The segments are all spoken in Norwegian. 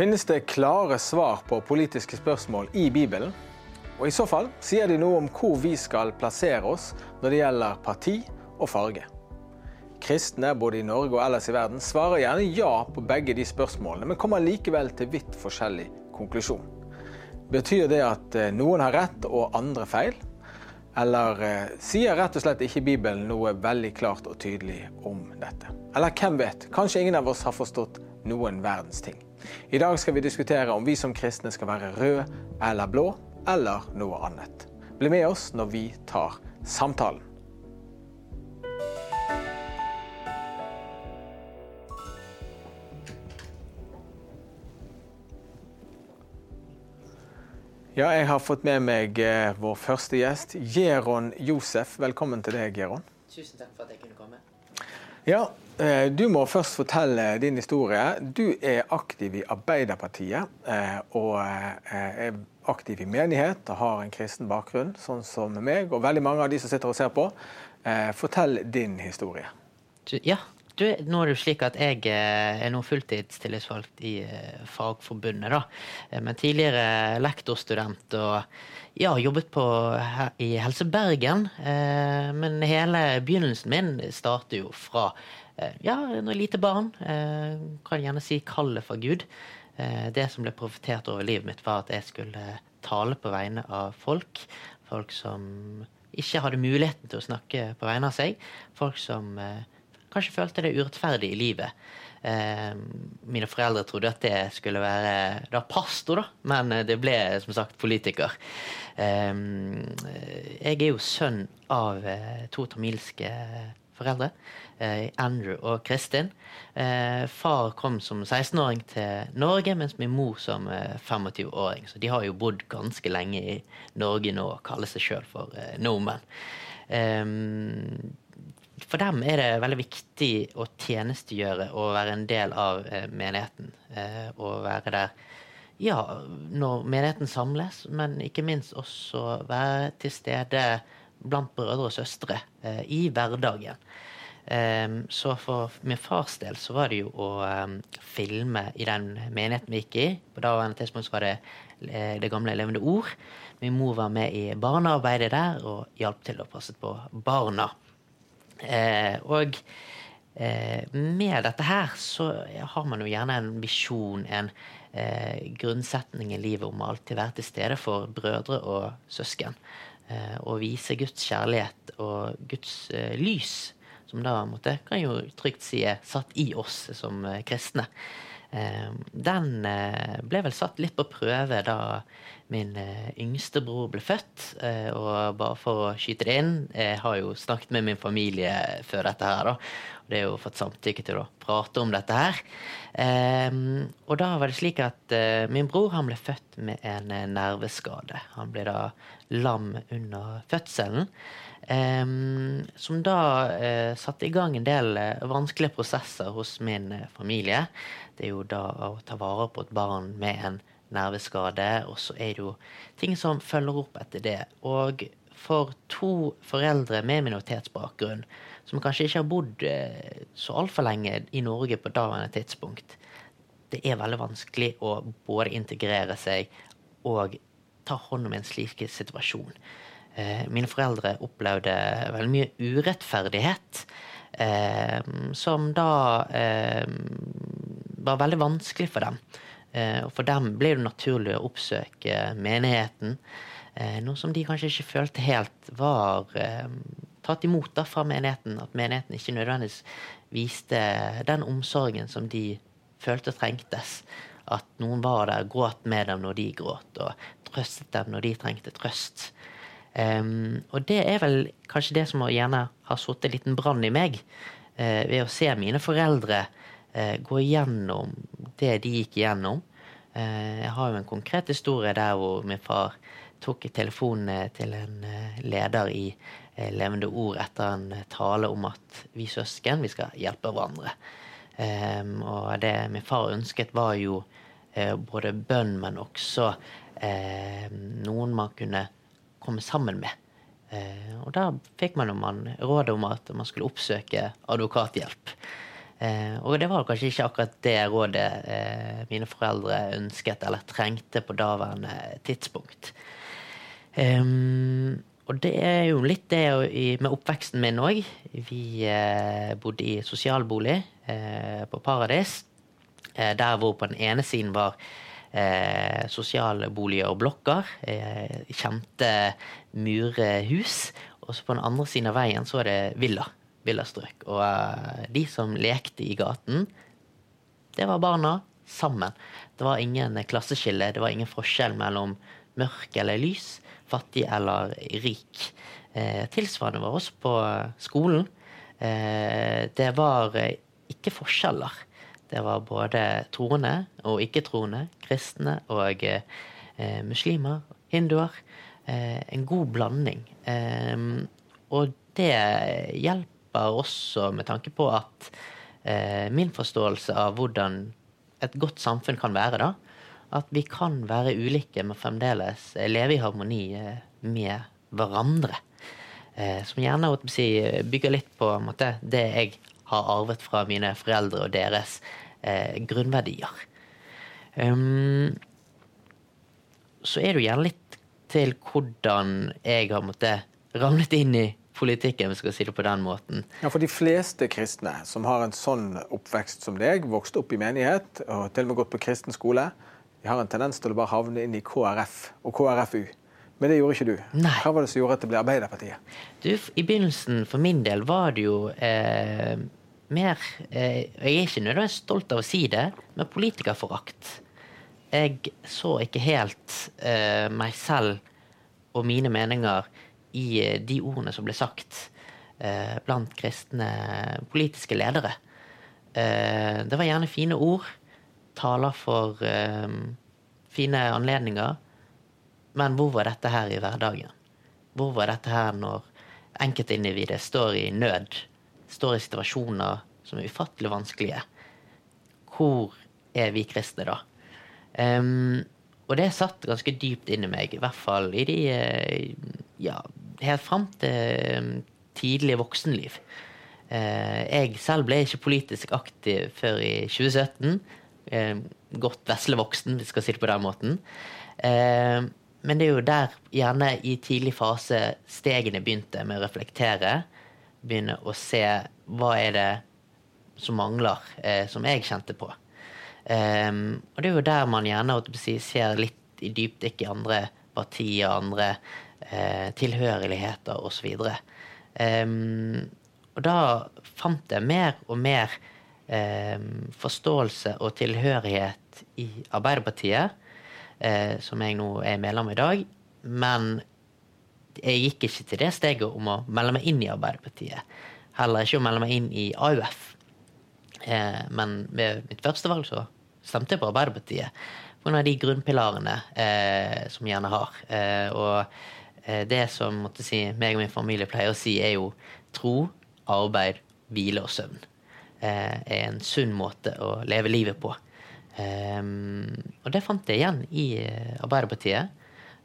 Finnes det klare svar på politiske spørsmål i Bibelen? Og I så fall sier de noe om hvor vi skal plassere oss når det gjelder parti og farge. Kristne både i Norge og ellers i verden svarer gjerne ja på begge de spørsmålene, men kommer likevel til vidt forskjellig konklusjon. Betyr det at eh, noen har rett og andre feil? Eller eh, sier rett og slett ikke Bibelen noe veldig klart og tydelig om dette? Eller hvem vet, kanskje ingen av oss har forstått noen verdens ting. I dag skal vi diskutere om vi som kristne skal være røde eller blå, eller noe annet. Bli med oss når vi tar samtalen. Ja, jeg har fått med meg eh, vår første gjest, Jeron Josef. Velkommen til deg, Jeron. Tusen takk for at jeg kunne komme. Ja, du må først fortelle din historie. Du er aktiv i Arbeiderpartiet eh, og eh, er aktiv i menighet og har en kristen bakgrunn, sånn som meg og veldig mange av de som sitter og ser på. Fortell din historie. Ja, du, nå er det jo slik at jeg er nå fulltidstillitsvalgt i Fagforbundet. da. Men tidligere lektorstudent og ja, jobbet på, i Helse Bergen. Men hele begynnelsen min starter jo fra Eh, ja, når lite barn. Eh, kan gjerne si kallet for Gud. Eh, det som ble profetert over livet mitt, var at jeg skulle tale på vegne av folk. Folk som ikke hadde muligheten til å snakke på vegne av seg. Folk som kanskje følte det urettferdig i livet. Eh, mine foreldre trodde at det skulle være da pastor, da, men det ble som sagt politiker. Eh, jeg er jo sønn av to tamilske foreldre. Eh, Andrew og Kristin. Eh, far kom som 16-åring til Norge, mens min mor som 25-åring. Så de har jo bodd ganske lenge i Norge nå og kaller seg sjøl for eh, nordmenn. For dem er det veldig viktig å tjenestegjøre og være en del av menigheten. Og være der ja, når menigheten samles, men ikke minst også være til stede blant brødre og søstre i hverdagen. Um, så for min fars del så var det jo å um, filme i den menigheten vi gikk i. På daværende tidspunkt var det eh, Det gamle Levende Ord. Min mor var med i barnearbeidet der og hjalp til å passe på barna. Uh, og uh, med dette her så har man jo gjerne en visjon, en uh, grunnsetning i livet om å alltid være til stede for brødre og søsken. Og vise Guds kjærlighet og Guds lys som da måtte, kan jo trygt si er satt i oss som eh, kristne. Eh, den eh, ble vel satt litt på prøve da min yngste bror ble født. Og bare for å skyte det inn, jeg har jo snakket med min familie før dette her, da. Og det er jo fått samtykke til å prate om dette her. Og da var det slik at min bror han ble født med en nerveskade. Han ble da lam under fødselen. Um, som da satte i gang en del vanskelige prosesser hos min familie. Det er jo da å ta vare på et barn med en nerveskade, og så er det jo ting som følger opp etter det. Og for to foreldre med minoritetsbakgrunn, som kanskje ikke har bodd så altfor lenge i Norge på daværende tidspunkt, det er veldig vanskelig å både integrere seg og ta hånd om en slik situasjon. Eh, mine foreldre opplevde veldig mye urettferdighet. Eh, som da eh, var veldig vanskelig for dem. Eh, og for dem ble det naturlig å oppsøke menigheten. Eh, noe som de kanskje ikke følte helt var eh, tatt imot da fra menigheten. At menigheten ikke nødvendigvis viste den omsorgen som de følte trengtes. At noen var der, gråt med dem når de gråt, og trøstet dem når de trengte trøst. Um, og det er vel kanskje det som gjerne har satt en liten brann i meg, uh, ved å se mine foreldre gå igjennom det de gikk igjennom. Uh, jeg har jo en konkret historie der hvor min far tok telefonen til en leder i Levende Ord etter en tale om at vi søsken, vi skal hjelpe hverandre. Um, og det min far ønsket, var jo både bønn, men også noen man kunne komme sammen med. Eh, og da fikk man, man råd om at man skulle oppsøke advokathjelp. Eh, og det var kanskje ikke akkurat det rådet eh, mine foreldre ønsket eller trengte på daværende tidspunkt. Um, og det er jo litt det med oppveksten min òg. Vi eh, bodde i sosialbolig eh, på Paradis. Eh, der hvor på den ene siden var eh, sosialboliger og blokker. Eh, kjente murhus. Og så på den andre siden av veien så var det villa. Villastrøk. Og uh, de som lekte i gaten, det var barna sammen. Det var ingen klasseskille, det var ingen forskjell mellom mørk eller lys fattig eller rik. Eh, tilsvarende var også på skolen. Eh, det var eh, ikke forskjeller. Det var både troende og ikke-troende, kristne og eh, muslimer, hinduer. Eh, en god blanding. Eh, og det hjelper også med tanke på at min forståelse av hvordan et godt samfunn kan være, da, at vi kan være ulike, men fremdeles leve i harmoni eh, med hverandre. Eh, som gjerne bygger litt på måte, det jeg har arvet fra mine foreldre og deres eh, grunnverdier. Um, så er det jo gjerne litt til hvordan jeg har måttet ramlet inn i politikken, hvis vi skal si det på den måten. Ja, For de fleste kristne som har en sånn oppvekst som deg, vokste opp i menighet og til og med gått på kristen skole, de har en tendens til å bare havne inn i KrF og KrFU. Men det gjorde ikke du. Nei. Hva var det som gjorde at det ble Arbeiderpartiet? Du, I begynnelsen, for min del, var det jo eh, mer eh, Jeg er ikke nødvendigvis stolt av å si det, men politikerforakt. Jeg så ikke helt eh, meg selv og mine meninger i eh, de ordene som ble sagt eh, blant kristne politiske ledere. Eh, det var gjerne fine ord taler for fine anledninger. Men hvor var dette her i hverdagen? Hvor var dette her når enkeltindividet står i nød? Står i situasjoner som er ufattelig vanskelige? Hvor er vi kristne da? Um, og det satt ganske dypt inni meg, i hvert fall i de Ja, helt fram til tidlig voksenliv. Uh, jeg selv ble ikke politisk aktiv før i 2017 Godt godt veslevoksen, hvis vi skal si det på den måten. Eh, men det er jo der gjerne i tidlig fase stegene begynte med å reflektere. Begynne å se hva er det som mangler, eh, som jeg kjente på. Eh, og det er jo der man gjerne si, ser litt i dypdykk i andre partier, andre eh, tilhørigheter osv. Um, og da fant jeg mer og mer eh, forståelse og tilhørighet i Arbeiderpartiet, eh, som jeg nå er medlem i dag. Men jeg gikk ikke til det steget om å melde meg inn i Arbeiderpartiet. Heller ikke å melde meg inn i AUF. Eh, men ved mitt første valg så stemte jeg på Arbeiderpartiet. På grunn av de grunnpilarene eh, som vi gjerne har. Og det som måtte si, meg og min familie pleier å si, er jo tro, arbeid, hvile og søvn. Eh, er en sunn måte å leve livet på. Um, og det fant jeg igjen i eh, Arbeiderpartiet.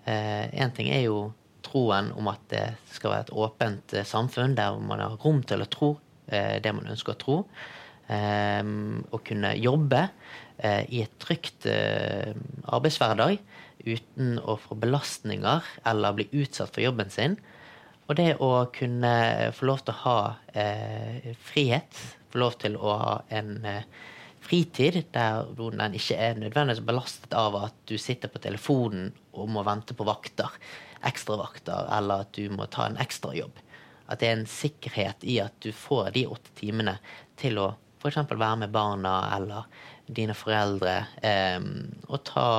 Én ting er jo troen om at det skal være et åpent samfunn der man har rom til å tro det man ønsker å tro. Å kunne jobbe i et trygt arbeidshverdag uten å få belastninger eller bli utsatt for jobben sin. Og det å kunne få lov til å ha frihet få lov til å ha en eh, fritid der den ikke er nødvendigvis belastet av at du sitter på telefonen og må vente på vakter, ekstravakter, eller at du må ta en ekstrajobb. At det er en sikkerhet i at du får de åtte timene til å f.eks. være med barna eller dine foreldre eh, og ta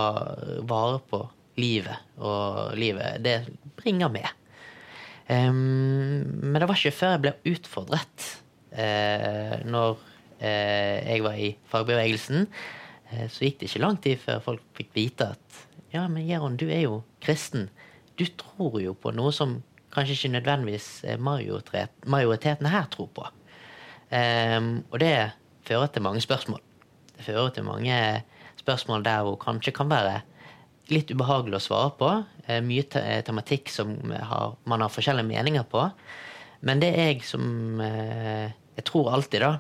vare på livet. Og livet, det bringer med. Eh, men det var ikke før jeg ble utfordret eh, når eh, jeg var i fagbevegelsen, eh, så gikk det ikke lang tid før folk fikk vite at ja, men Jeron, du er jo kristen. Du tror jo på noe som kanskje ikke nødvendigvis majoritet, majoriteten her tror på. Um, og det fører til mange spørsmål. Det fører til mange spørsmål der hvor kanskje kan være litt ubehagelig å svare på. Uh, mye te tematikk som har, man har forskjellige meninger på. Men det jeg som uh, jeg tror alltid da,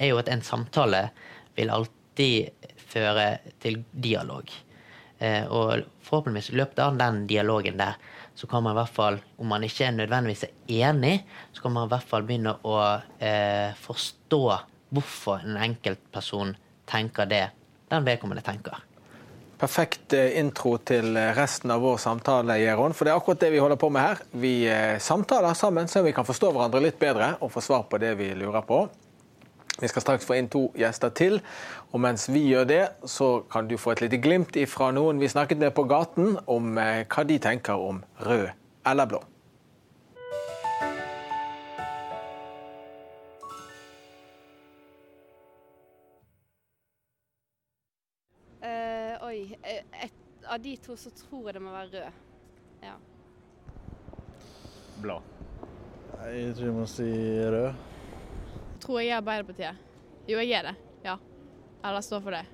er jo at en samtale vil alltid føre til dialog. Eh, og forhåpentligvis i løpet av den dialogen der, så kan man i hvert fall, om man ikke er nødvendigvis er enig, så kan man i hvert fall begynne å eh, forstå hvorfor en enkeltperson tenker det den vedkommende tenker. Perfekt eh, intro til eh, resten av vår samtale, Jeron. For det er akkurat det vi holder på med her. Vi samtaler sammen så vi kan forstå hverandre litt bedre og få svar på det vi lurer på. Vi skal straks få inn to gjester til. Og mens vi gjør det, så kan du få et lite glimt fra noen vi snakket med på gaten, om eh, hva de tenker om rød eller blå. Av de to så tror jeg det må være rød. Ja. Blå. Jeg tror jeg må si rød tror jeg er Arbeiderpartiet. Jo, jeg er det. Ja. Eller står for det.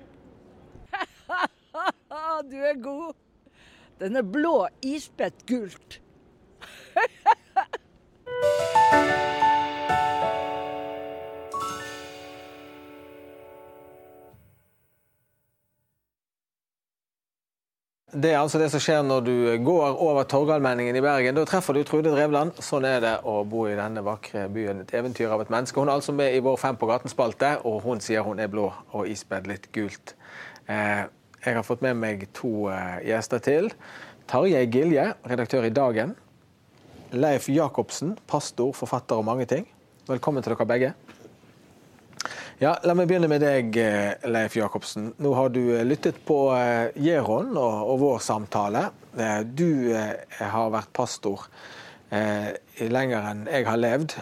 du er god. Den er blå, isbett gult. Det er altså det som skjer når du går over Torgallmenningen i Bergen. Da treffer du Trude Drevland. Sånn er det å bo i denne vakre byen. Et eventyr av et menneske. Hun er altså med i vår Fem på gaten-spalte, og hun sier hun er blå og ispedd litt gult. Eh, jeg har fått med meg to eh, gjester til. Tarjei Gilje, redaktør i Dagen. Leif Jacobsen, pastor, forfatter og mange ting. Velkommen til dere begge. Ja, La meg begynne med deg, eh, Leif Jacobsen. Nå har du eh, lyttet på eh, Jeron og, vår samtale. Du har vært pastor lenger enn jeg har levd.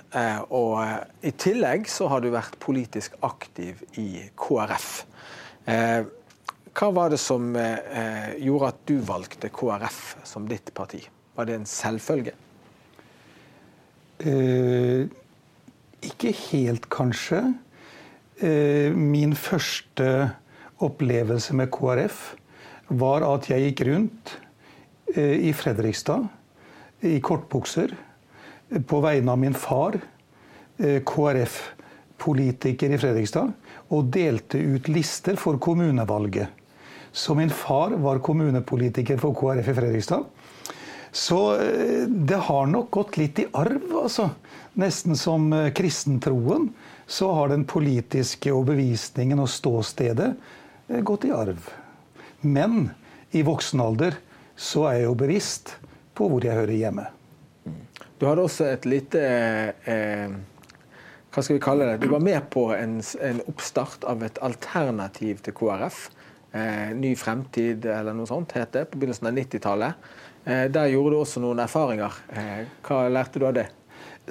Og i tillegg så har du vært politisk aktiv i KrF. Hva var det som gjorde at du valgte KrF som ditt parti? Var det en selvfølge? Eh, ikke helt, kanskje. Eh, min første opplevelse med KrF var at jeg gikk rundt eh, i Fredrikstad i kortbukser på vegne av min far, eh, KrF-politiker i Fredrikstad, og delte ut lister for kommunevalget. Så min far var kommunepolitiker for KrF i Fredrikstad. Så det har nok gått litt i arv, altså. Nesten som kristentroen så har den politiske overbevisningen og ståstedet eh, gått i arv. Men i voksen alder så er jeg jo bevisst på hvor jeg hører hjemme. Du hadde også et lite eh, Hva skal vi kalle det? Du var med på en, en oppstart av et alternativ til KrF. Eh, Ny fremtid eller noe sånt het det på begynnelsen av 90-tallet. Eh, der gjorde du også noen erfaringer. Eh, hva lærte du av det?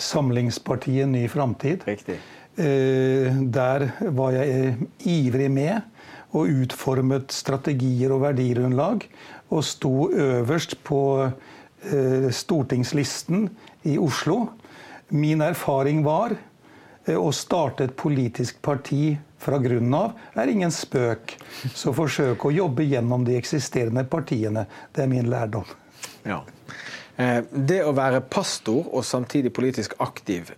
Samlingspartiet Ny Framtid. Riktig. Eh, der var jeg ivrig med og utformet strategier og verdigrunnlag. Og sto øverst på eh, stortingslisten i Oslo. Min erfaring var eh, å starte et politisk parti fra grunnen av er ingen spøk. Så forsøk å jobbe gjennom de eksisterende partiene. Det er min lærdom. Ja. Det å være pastor og samtidig politisk aktiv,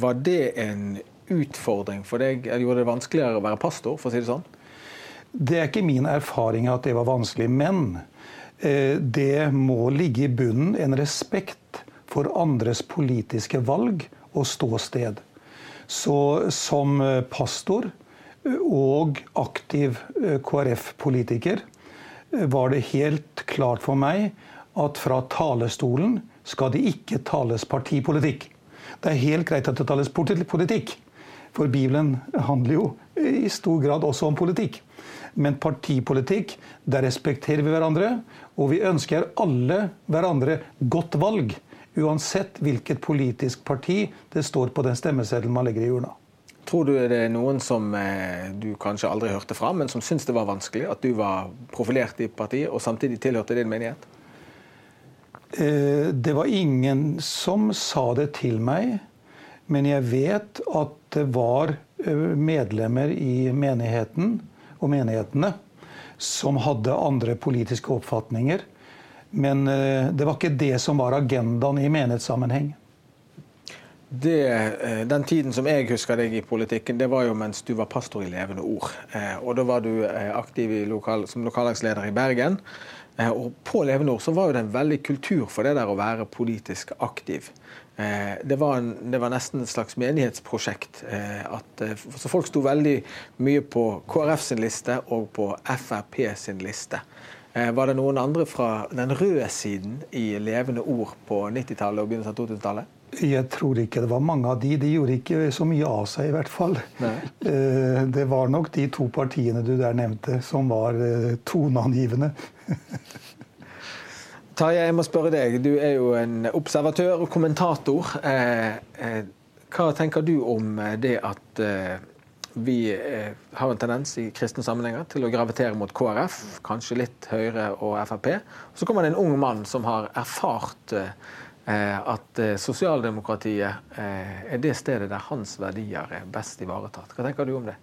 var det en utfordring for deg? Gjorde det vanskeligere å være pastor, for å si det sånn? Det er ikke min erfaring at det var vanskelig. Men eh, det må ligge i bunnen en respekt for andres politiske valg og ståsted. Så som eh, pastor eh, og aktiv KrF-politiker var det helt klart for meg at fra talerstolen skal det ikke tales partipolitikk. Det er helt greit at det tales politikk, for Bibelen handler jo i stor grad også om politikk. Men partipolitikk, der respekterer vi hverandre. Og vi ønsker alle hverandre godt valg. Uansett hvilket politisk parti det står på den stemmeseddelen man legger i urna. Tror du det er noen som eh, du kanskje aldri hørte fra, men som syns det var vanskelig at du var profilert i partiet og samtidig tilhørte din menighet? Eh, det var ingen som sa det til meg. Men jeg vet at det var eh, medlemmer i menigheten og menighetene som hadde andre politiske oppfatninger. Men eh, det var ikke det som var agendaen i menighetssammenheng. Det, eh, den tiden som jeg husker deg i politikken, det var jo mens du var pastor i Levende Ord. Og Da var du aktiv lokal, som lokallagsleder i Bergen. Og På Levende Ord så var det en veldig kultur for det der å være politisk aktiv. Det var, en, det var nesten et slags menighetsprosjekt. At, så Folk sto veldig mye på KrF sin liste og på Frp sin liste. Var det noen andre fra den røde siden i Levende Ord på 90-tallet og begynnelsen av 2000-tallet? Jeg tror ikke det var mange av de. De gjorde ikke så mye av seg, i hvert fall. Nei. Eh, det var nok de to partiene du der nevnte, som var eh, toneangivende. Tarjei, jeg må spørre deg. Du er jo en observatør og kommentator. Eh, hva tenker du om det at vi har en tendens i kristne sammenhenger til å gravitere mot KrF, kanskje litt Høyre og Frp? Så kommer det en ung mann som har erfart Eh, at eh, sosialdemokratiet eh, er det stedet der hans verdier er best ivaretatt. Hva tenker du om det?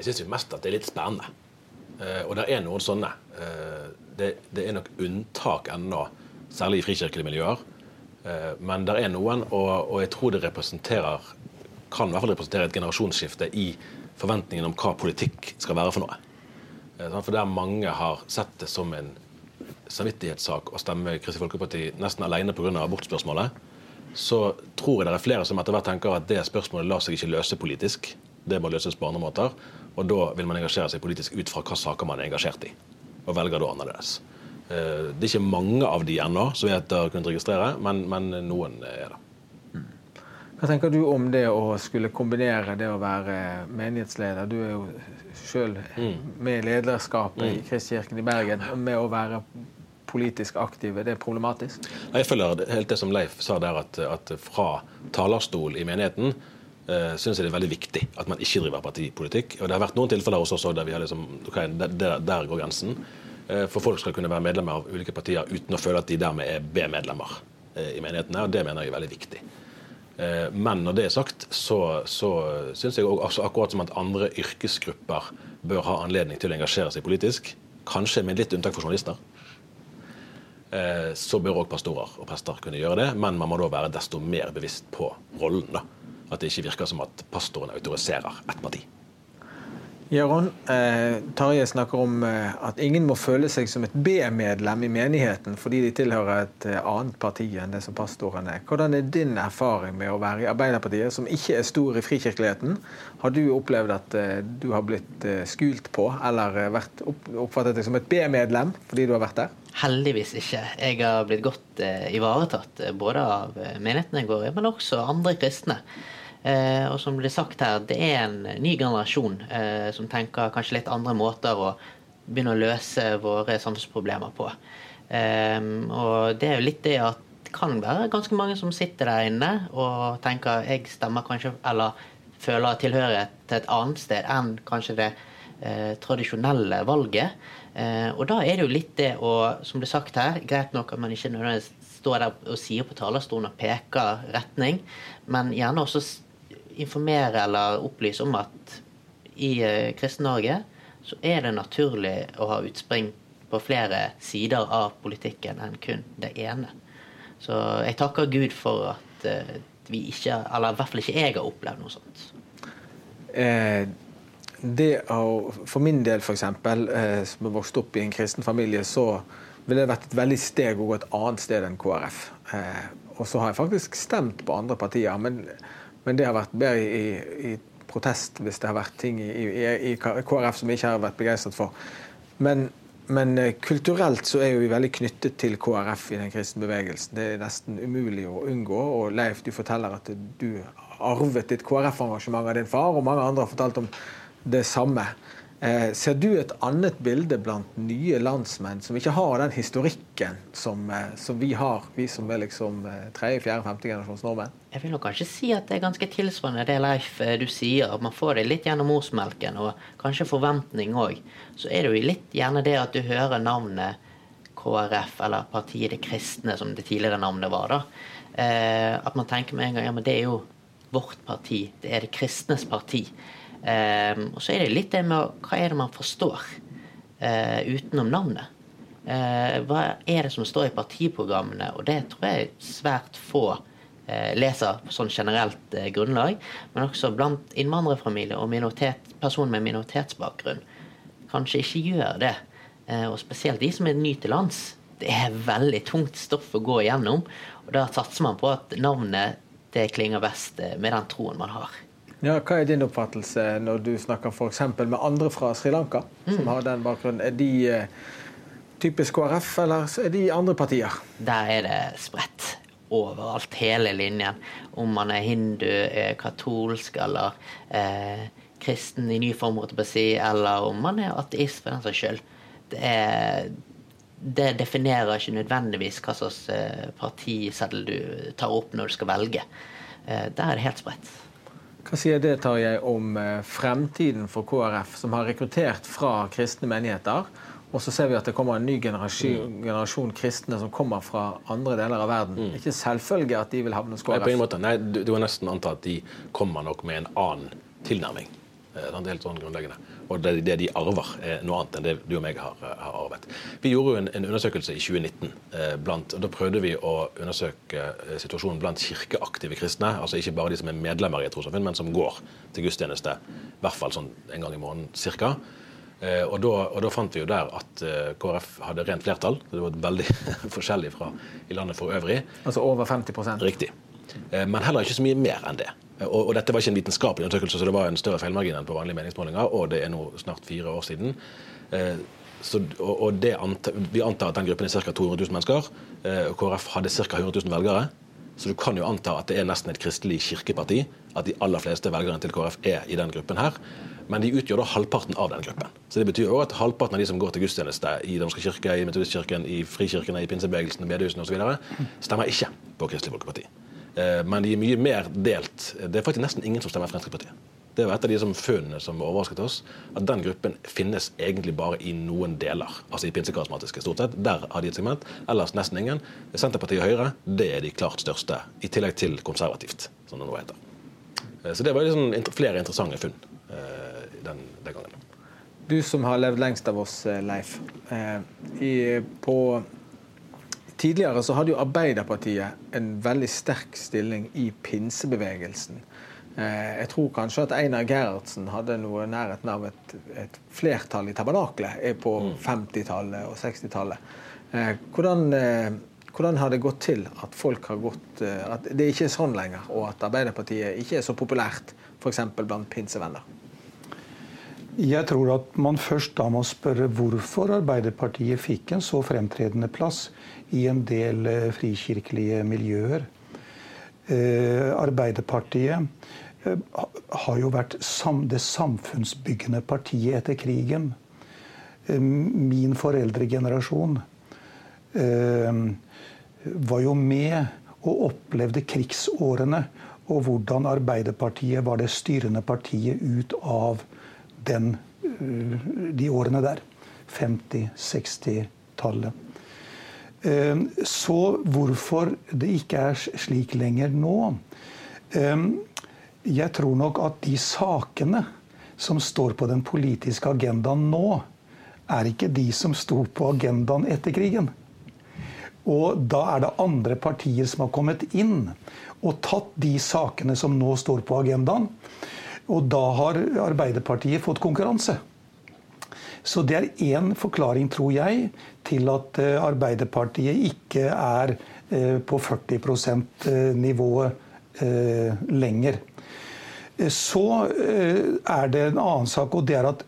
Jeg syns mest at det er litt spennende. Og det er noen sånne. Det, det er nok unntak ennå, særlig i frikirkelige miljøer. Men det er noen, og, og jeg tror det representerer kan i hvert fall representere et generasjonsskifte i forventningen om hva politikk skal være for noe. For der mange har sett det som en samvittighetssak å stemme Kristelig Folkeparti nesten alene pga. abortspørsmålet, så tror jeg det er flere som etter hvert tenker at det spørsmålet lar seg ikke løse politisk. Det må løses på andre måter. Og da vil man engasjere seg politisk ut fra hva saker man er engasjert i. Og velger da annerledes. Eh, det er ikke mange av de ennå som jeg har kunnet registrere, men, men noen er det. Hva tenker du om det å skulle kombinere det å være menighetsleder? Du er jo sjøl mm. med i lederskapet mm. i Kristkirken i Bergen, med å være politisk aktive. Det er problematisk? Jeg føler helt det som Leif sa der, at, at fra talerstol i menigheten uh, syns jeg det er veldig viktig at man ikke driver partipolitikk. Og Det har vært noen tilfeller hos oss der vi har liksom, okay, der, der, går grensen. Uh, for folk skal kunne være medlemmer av ulike partier uten å føle at de dermed er B-medlemmer uh, i menighetene. og Det mener jeg er veldig viktig. Men når det er sagt, så, så syns jeg også akkurat som at andre yrkesgrupper bør ha anledning til å engasjere seg politisk. Kanskje med litt unntak for journalister. Eh, så bør òg pastorer og prester kunne gjøre det, men man må da være desto mer bevisst på rollen. da. At det ikke virker som at pastoren autoriserer ett parti. Jaron, eh, Tarjei snakker om eh, at ingen må føle seg som et B-medlem i menigheten fordi de tilhører et eh, annet parti enn det som pastoren er. Hvordan er din erfaring med å være i Arbeiderpartiet, som ikke er stor i frikirkeligheten? Har du opplevd at eh, du har blitt eh, skult på, eller vært opp, oppfattet deg som et B-medlem fordi du har vært der? Heldigvis ikke. Jeg har blitt godt ivaretatt både av menigheten jeg går i, men også andre kristne. Eh, og som ble sagt her, det er en ny generasjon eh, som tenker kanskje litt andre måter å begynne å løse våre samfunnsproblemer på. Eh, og det er jo litt det at det kan være ganske mange som sitter der inne og tenker jeg stemmer kanskje, eller føler tilhørighet til et annet sted enn kanskje det eh, tradisjonelle valget. Eh, og da er det jo litt det å, som er sagt her, greit nok at man ikke nødvendigvis står der og sier på talerstolen og peker retning, men gjerne også informere eller opplyse om at i uh, Kristen-Norge så er det naturlig å ha utspring på flere sider av politikken enn kun det ene. Så jeg takker Gud for at uh, vi ikke, eller i hvert fall ikke jeg, har opplevd noe sånt. Eh, det å, For min del, f.eks., eh, som har vokst opp i en kristen familie, så ville det vært et veldig steg å gå et annet sted enn KrF. Eh, og så har jeg faktisk stemt på andre partier. men men det har vært bedre i, i, protest hvis det har vært ting i, i, i KrF som vi ikke har vært begeistret for. Men, men, eh, kulturelt så er jo vi veldig knyttet til KrF i den kristne bevegelsen. Det er nesten umulig å unngå. Og Leif, du forteller at du arvet ditt KrF-engasjement av din far, og mange andre har fortalt om det samme. Eh, ser du et annet bilde blant nye landsmenn som ikke har den historikken som, eh, som vi har, vi som er liksom eh, tredje, fjerde, femte generasjons nordmenn? Jeg vil nok kanskje si at det er ganske tilsvarende det Leif du sier. Man får det litt gjennom morsmelken, og kanskje forventning òg. Så er det jo litt gjerne det at du hører navnet KrF, eller Partiet De kristne, som det tidligere navnet var. da. at man tenker med en gang ja, men det er jo vårt parti. Det er det kristnes parti. Um, og så er det litt det med hva er det man forstår uh, utenom navnet. Uh, hva er det som står i partiprogrammene? Og det tror jeg svært få eh, leser på sånn generelt eh, grunnlag, men også blant innvandrerfamilier og minoritet, personer med minoritetsbakgrunn, kanskje ikke gjør det. Eh, og spesielt de som er ny til lands. Det er veldig tungt stoff å gå igjennom, og da satser man på at navnet det klinger best eh, med den troen man har. Ja, hva er din oppfattelse når du snakker f.eks. med andre fra Sri Lanka, som har den bakgrunnen? Er de eh, typisk KrF, eller er de andre partier? Der er det spredt overalt, hele linjen. Om man er hindu, er katolsk eller eh, kristen i ny form, eller om man er ateist for den saks skyld. Det, er, det definerer ikke nødvendigvis hva slags eh, partiseddel du tar opp når du skal velge. Eh, der er det helt spredt. Hva sier det Tarjei, om eh, fremtiden for KrF, som har rekruttert fra kristne menigheter? Og så ser vi at det kommer en ny generasjon, generasjon kristne som kommer fra andre deler av verden. Det er ikke selvfølge at de vil havne hos Nei, på en KrF. måte. Nei, du, du har nesten antatt at de kommer nok med en annen tilnærming. Eh, Det er helt sånn grunnleggende. Og det, det de arver, er noe annet enn det du og meg har, eh, har arvet. Vi gjorde jo en, en undersøkelse i 2019. Eh, blant, og Da prøvde vi å undersøke eh, situasjonen blant kirkeaktive kristne. Altså ikke bare de som er medlemmer i et trossamfunn, men som går til gudstjeneste i hvert fall sånn en gang i måneden cirka. Eh, og, da, og da fant vi jo der at eh, KrF hadde rent flertall. Det var veldig forskjellig fra i landet for øvrig. Altså over 50 Riktig. Eh, Men heller ikke så mye mer enn det. Eh, Og, og dette var ikke en vitenskapelig undersøkelse, så det var en større feilmargin enn på vanlige meningsmålinger, og det er nå snart fire år siden. Eh, Så, og, og det anta, vi antar at den gruppen er ca. 200 000 mennesker. eh, og KrF hadde ca. 100 000 velgere. Så du kan jo anta at det er nesten et kristelig kirkeparti. At de aller fleste velgerne til KrF er i den gruppen her. Men de utgjør da halvparten av den gruppen. Så det betyr også at halvparten av de som går til gudstjeneste i Den norske kirke, i Metodistkirken, i frikirkene, i pinsebevegelsen, bedehusene osv., stemmer ikke på Kristelig Folkeparti. Eh, Men de er mye mer delt. Det er faktisk nesten ingen som stemmer Fremskrittspartiet. Det var et av de som funnene som overrasket oss. At den gruppen finnes egentlig bare i noen deler. Altså i pinsekarismatiske, stort sett. Der har de et segment. Ellers nesten ingen. Senterpartiet og Høyre det er de klart største. I tillegg til konservativt, som det nå heter. Eh, Så det var liksom flere interessante funn eh, den, den gangen. Du som har levd lengst av oss, Leif. I, på, tidligere så hadde jo Arbeiderpartiet en veldig sterk stilling i pinsebevegelsen. Eh, jeg tror kanskje at Einar Gerhardsen hadde noe nærheten av et, et flertall i tabernaklet eh, på 50-tallet og 60-tallet. Eh, hvordan, hvordan har det gått til at folk har gått At det ikke er sånn lenger, og at Arbeiderpartiet ikke er så populært f.eks. blant pinsevenner? Jeg tror at man først da må spørre hvorfor Arbeiderpartiet fikk en så fremtredende plass i en del eh, frikirkelige miljøer. Eh, Arbeiderpartiet eh, har jo vært det samfunnsbyggende partiet etter krigen. Min foreldregenerasjon var jo med og opplevde krigsårene og hvordan Arbeiderpartiet var det styrende partiet ut av den, eh, de årene der. 50-, 60-tallet. Eh, Så hvorfor det ikke er slik lenger nå eh, Jeg tror nok at de sakene som står på den politiske agendaen nå, er ikke de som sto på agendaen etter krigen. Og da er det andre partier som har kommet inn og tatt de sakene som nå står på agendaen. Og da har Arbeiderpartiet fått konkurranse. Så det er én forklaring, tror jeg, til at eh, Arbeiderpartiet ikke er eh, på 40 %-nivået eh, lenger. Eh, Så er det en annen sak, og det er at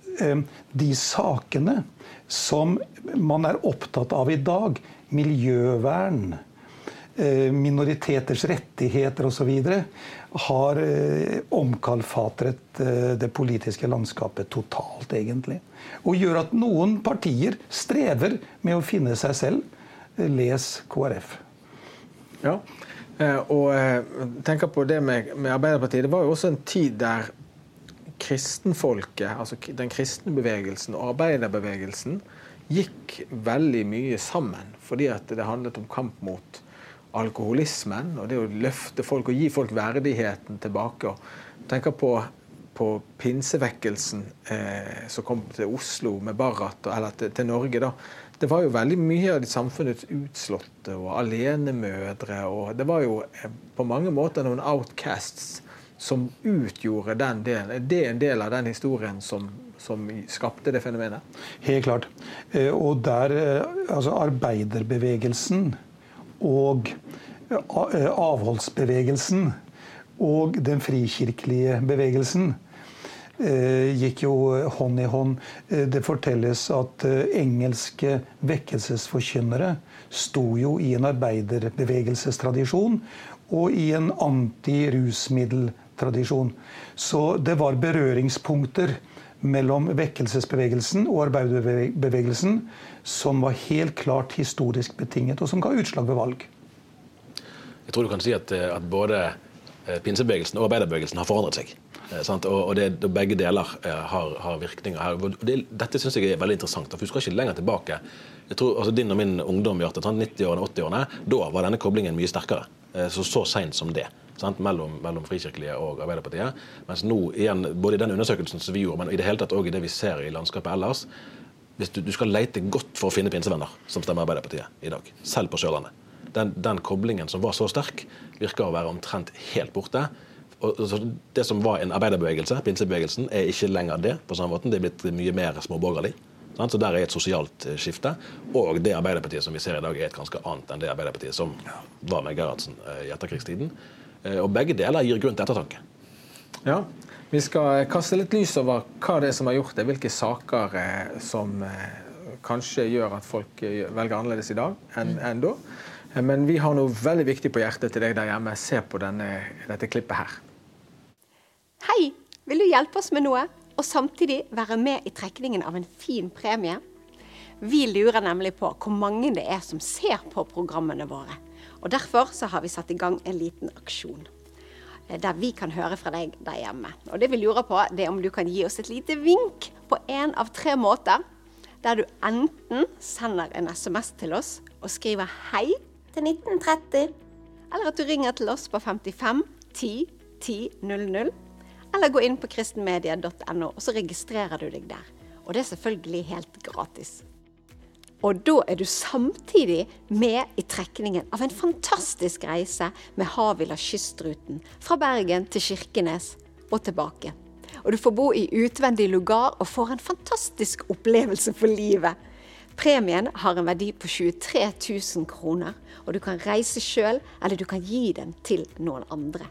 de sakene som man er opptatt av i dag, miljøvern, minoriteters rettigheter osv., har eh, omkalfatret eh, det politiske landskapet totalt, egentlig. Og gjør at noen partier strever med å finne seg selv. Eh, Les KrF. Ja, eh, og eh, tenker på det med Arbeiderpartiet. Det var jo også en tid der kristenfolket, altså den kristne bevegelsen og arbeiderbevegelsen, gikk veldig mye sammen. Fordi at det handlet om kamp mot alkoholismen og det å løfte folk og gi folk verdigheten tilbake. Og tenker på, på pinsevekkelsen eh, som kom til Oslo med Barrat, eller til, til Norge, da, det var jo veldig mye av de samfunnets utslåtte og alenemødre. og Det var jo eh, på mange måter noen outcasts som utgjorde den delen. Det er en del av den historien som, som skapte det fenomenet? Helt klart. Eh, og der altså arbeiderbevegelsen og avholdsbevegelsen og den frikirkelige bevegelsen Eh, gikk jo hånd i hånd. Eh, det fortelles at eh, engelske vekkelsesforkynnere sto jo i en arbeiderbevegelsestradisjon og i en antirusmiddeltradisjon. Så det var berøringspunkter mellom vekkelsesbevegelsen og arbeiderbevegelsen som var helt klart historisk betinget, og som ga utslag ved valg. Jeg tror du kan si at, at både pinsebevegelsen og arbeiderbevegelsen har forandret seg. Eh, sant? Og, det, Begge deler eh, har, har virkninger her. Det, dette syns jeg er veldig interessant. for Du skal ikke lenger tilbake. Jeg tror, altså Din og min ungdom, 90-årene, 80-årene, da var denne koblingen mye sterkere. Eh, så så seint som det. Sant? Mellom, mellom Frikirkelige og Arbeiderpartiet. Mens nå, igjen, både i den undersøkelsen som vi gjorde, men i det hele tatt òg i det vi ser i landskapet ellers, du, du skal lete godt for å finne pinsevenner som stemmer Arbeiderpartiet i dag. Selv på Sørlandet. Den, den koblingen som var så sterk, virker å være omtrent helt borte og, det som var en arbeiderbevegelse, pinsebevegelsen, er ikke lenger det. på samme måten. Det er blitt mye mer småborgerlig. Så der er et sosialt eh, skifte. Og det Arbeiderpartiet som vi ser i dag, er et ganske annet enn det Arbeiderpartiet som var med Gerhardsen eh, i etterkrigstiden. Eh, og begge deler gir grunn til ettertanke. Ja, Vi skal kaste litt lys over hva det er som har gjort det. Hvilke saker som kanskje gjør at folk velger annerledes i dag enn, enn da. Men vi har noe veldig viktig på hjertet til deg der hjemme. Se på denne, dette klippet her. Hei! Vil du hjelpe oss med noe, og samtidig være med i trekningen av en fin premie? Vi lurer nemlig på hvor mange det er som ser på programmene våre. Og Derfor så har vi satt i gang en liten aksjon. Eh, der vi kan høre fra deg der hjemme. Og Det vi lurer på, det er om du kan gi oss et lite vink på én av tre måter. Der du enten sender en SMS til oss og skriver 'hei' til 1930. Eller at du ringer til oss på 55 10 10 00 eller gå inn på kristenmedia.no, og så registrerer du deg der. Og det er selvfølgelig helt gratis. Og da er du samtidig med i trekningen av en fantastisk reise med Havila kystruten fra Bergen til Kirkenes og tilbake. Og du får bo i utvendig lugar og får en fantastisk opplevelse for livet. Premien har en verdi på 23 000 kroner, og du kan reise sjøl, eller du kan gi den til noen andre.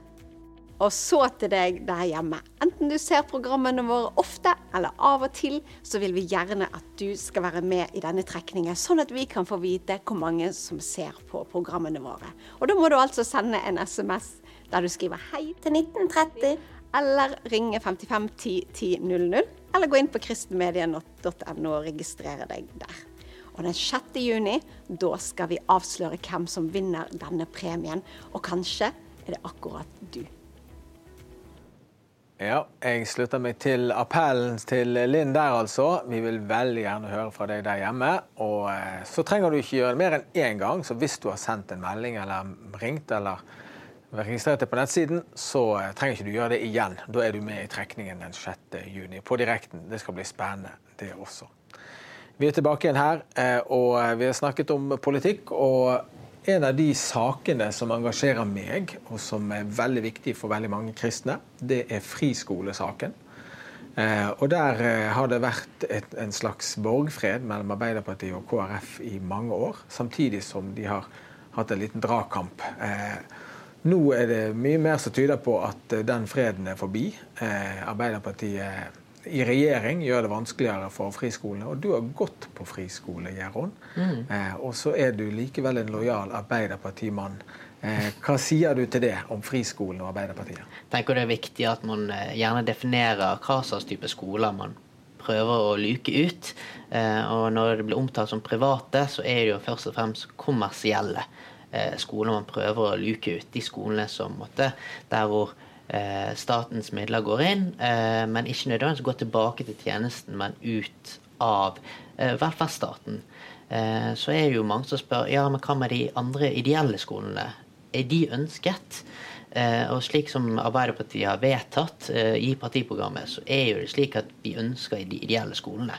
Og så til deg der hjemme. Enten du ser programmene våre ofte eller av og til, så vil vi gjerne at du skal være med i denne trekningen, sånn at vi kan få vite hvor mange som ser på programmene våre. Og da må du altså sende en SMS der du skriver 'hei' til 1930, eller ringe 55 10 10 00, eller gå inn på kristenmedia.no og registrere deg der. Og den 6. juni, da skal vi avsløre hvem som vinner denne premien. Og kanskje er det akkurat du. Ja, jeg slutter meg til appellen til Linn der, altså. Vi vil veldig gjerne høre fra deg der hjemme. Og eh, så trenger du ikke gjøre det mer enn én gang. Så hvis du har sendt en melding eller ringt eller registrert deg på nettsiden, så eh, trenger ikke du gjøre det igjen. Da er du med i trekningen den 6. juni på direkten. Det skal bli spennende, det også. Vi er tilbake igjen her, eh, og vi har snakket om politikk. og en av de sakene som engasjerer meg, og som er veldig viktig for veldig mange kristne, det er friskolesaken. Eh, og Der eh, har det vært et, en slags borgfred mellom Arbeiderpartiet og KrF i mange år, samtidig som de har hatt en liten dragkamp. Eh, nå er det mye mer som tyder på at den freden er forbi. Arbeiderpartiet i regjering gjør det vanskeligere for friskolene. Og du har gått på friskole, Gjeron. Mm. Eh, og så er du likevel en lojal Arbeiderpartimann. Eh, hva sier du til det om friskolen og Arbeiderpartiet? Tenker det er viktig at man eh, gjerne definerer hva slags type skoler man prøver å luke ut. Eh, og når det blir omtalt som private, så er det jo først og fremst kommersielle eh, skoler man prøver å luke ut. De skolene som måtte, der hvor statens midler går inn, eh, men ikke nødvendigvis går tilbake til tjenesten, men ut av eh, velferdsstaten. Så er jo mange som spør ja, men hva med de andre ideelle skolene. Er de ønsket? Og slik som Arbeiderpartiet har vedtatt i partiprogrammet, så er jo det slik at vi ønsker de ideelle skolene.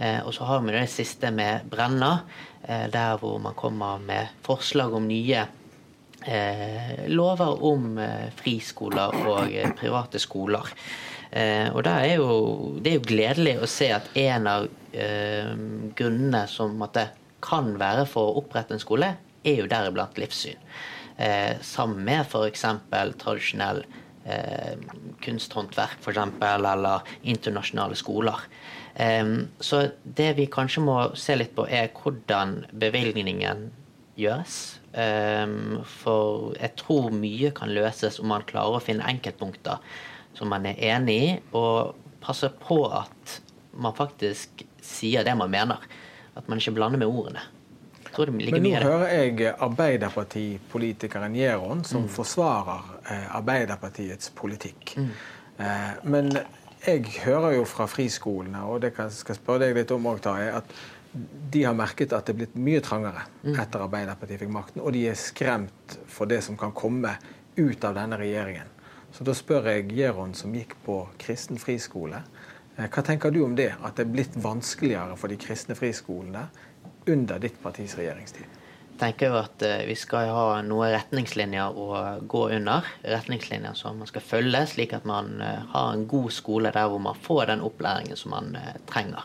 Eh, og så har vi det siste med Brenna, eh, der hvor man kommer med forslag om nye eh, lover om eh, friskoler og eh, private skoler. Eh, og da er jo, Det er jo gledelig å se at en av eh, grunnene som måtte, kan være for å opprette en skole, er jo deriblant livssyn. Eh, sammen med f.eks. tradisjonell eh, kunsthåndverk, eksempel, eller internasjonale skoler. Eh, så det vi kanskje må se litt på, er hvordan bevilgningen gjøres. Eh, for jeg tror mye kan løses om man klarer å finne enkeltpunkter som man er enig i, og passe på at man faktisk sier det man mener. At man ikke blander med ordene. Men nå hører jeg Arbeiderpartipolitikeren Gjeron som Mm. forsvarer eh, Arbeiderpartiets politikk. Mm. Eh, men jeg hører jo fra friskolene, og det skal jeg spørre deg litt om òg, Tarjei, at de har merket at det er blitt mye trangere Mm. etter Arbeiderpartiet fikk makten, og de er skremt for det som kan komme ut av denne regjeringen. Så da spør jeg Gjeron, som gikk på kristen friskole, eh, hva tenker du om det? At det er blitt vanskeligere for de kristne friskolene under ditt partis regjeringstid? Jeg tenker jo at eh, vi skal ha noen retningslinjer å gå under. Retningslinjer som man skal følge, slik at man eh, har en god skole der hvor man får den opplæringen som man trenger.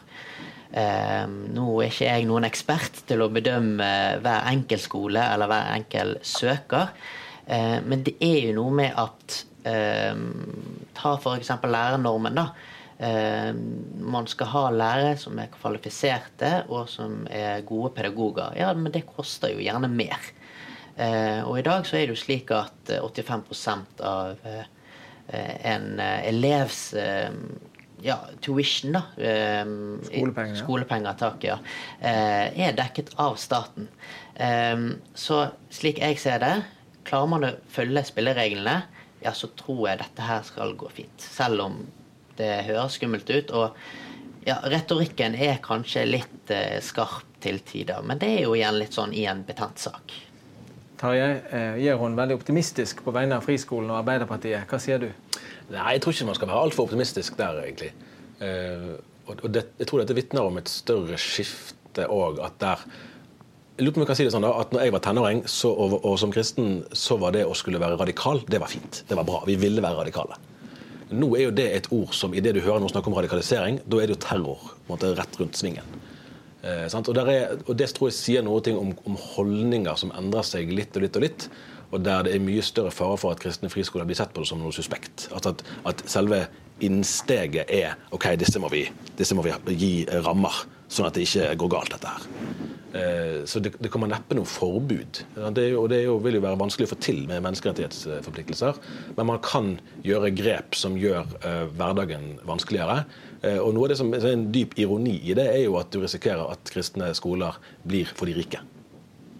Eh, nå er ikke jeg noen ekspert til å bedømme eh, hver enkelt skole eller hver enkel søker, eh, men det er jo noe med at eh, Ta f.eks. lærernormen. da. Eh, man skal ha lærere som er kvalifiserte og som er gode pedagoger. Ja, men det koster jo gjerne mer. Eh, og i dag så er det jo slik at eh, 85% av eh, en eh, elevs eh, ja, tuition, da. eh, Skolepenger. Skolepenger, takk, ja. eh, er dekket av staten. Eh, så slik jeg ser det, klarer man å følge spillereglene, ja, så tror jeg dette her skal gå fint. Selv om det høres skummelt ut. Og ja, retorikken er kanskje litt eh, skarp til tider, men det er jo igjen litt sånn i en betent sak. Tarjei, eh, hun veldig optimistisk på vegne av friskolen og Arbeiderpartiet. Hva sier du? Nei, jeg tror ikke man skal være altfor optimistisk der, egentlig. Eh, og det, jeg tror dette vitner om et større skifte òg, at der jeg lurer på om jeg kan si det sånn da, at når jeg var tenåring så, og, og som kristen, så var det å skulle være radikal, det var fint. Det var bra. Vi ville være radikale. Nå er jo det et ord som i det du hører noen snakke om radikalisering, da er det jo terror måte, rett rundt svingen. Eh? Og, er, og Det tror jeg sier noe om, om holdninger som endrer seg litt og litt og litt. Og der det er mye større fare for at kristne friskoler blir sett på det som noe suspekt. At, at, at selve innsteget er OK, disse må, vi, disse må vi gi rammer, sånn at det ikke går galt, dette her. Eh, Så det, det kommer neppe noe forbud. Det, jo, det jo, vil jo være vanskelig å få til med menneskerettighetsforpliktelser. Men man kan gjøre grep som gjør uh, hverdagen vanskeligere. Uh, og noe av det som er en dyp ironi i det, er jo at du risikerer at kristne skoler blir for de rike.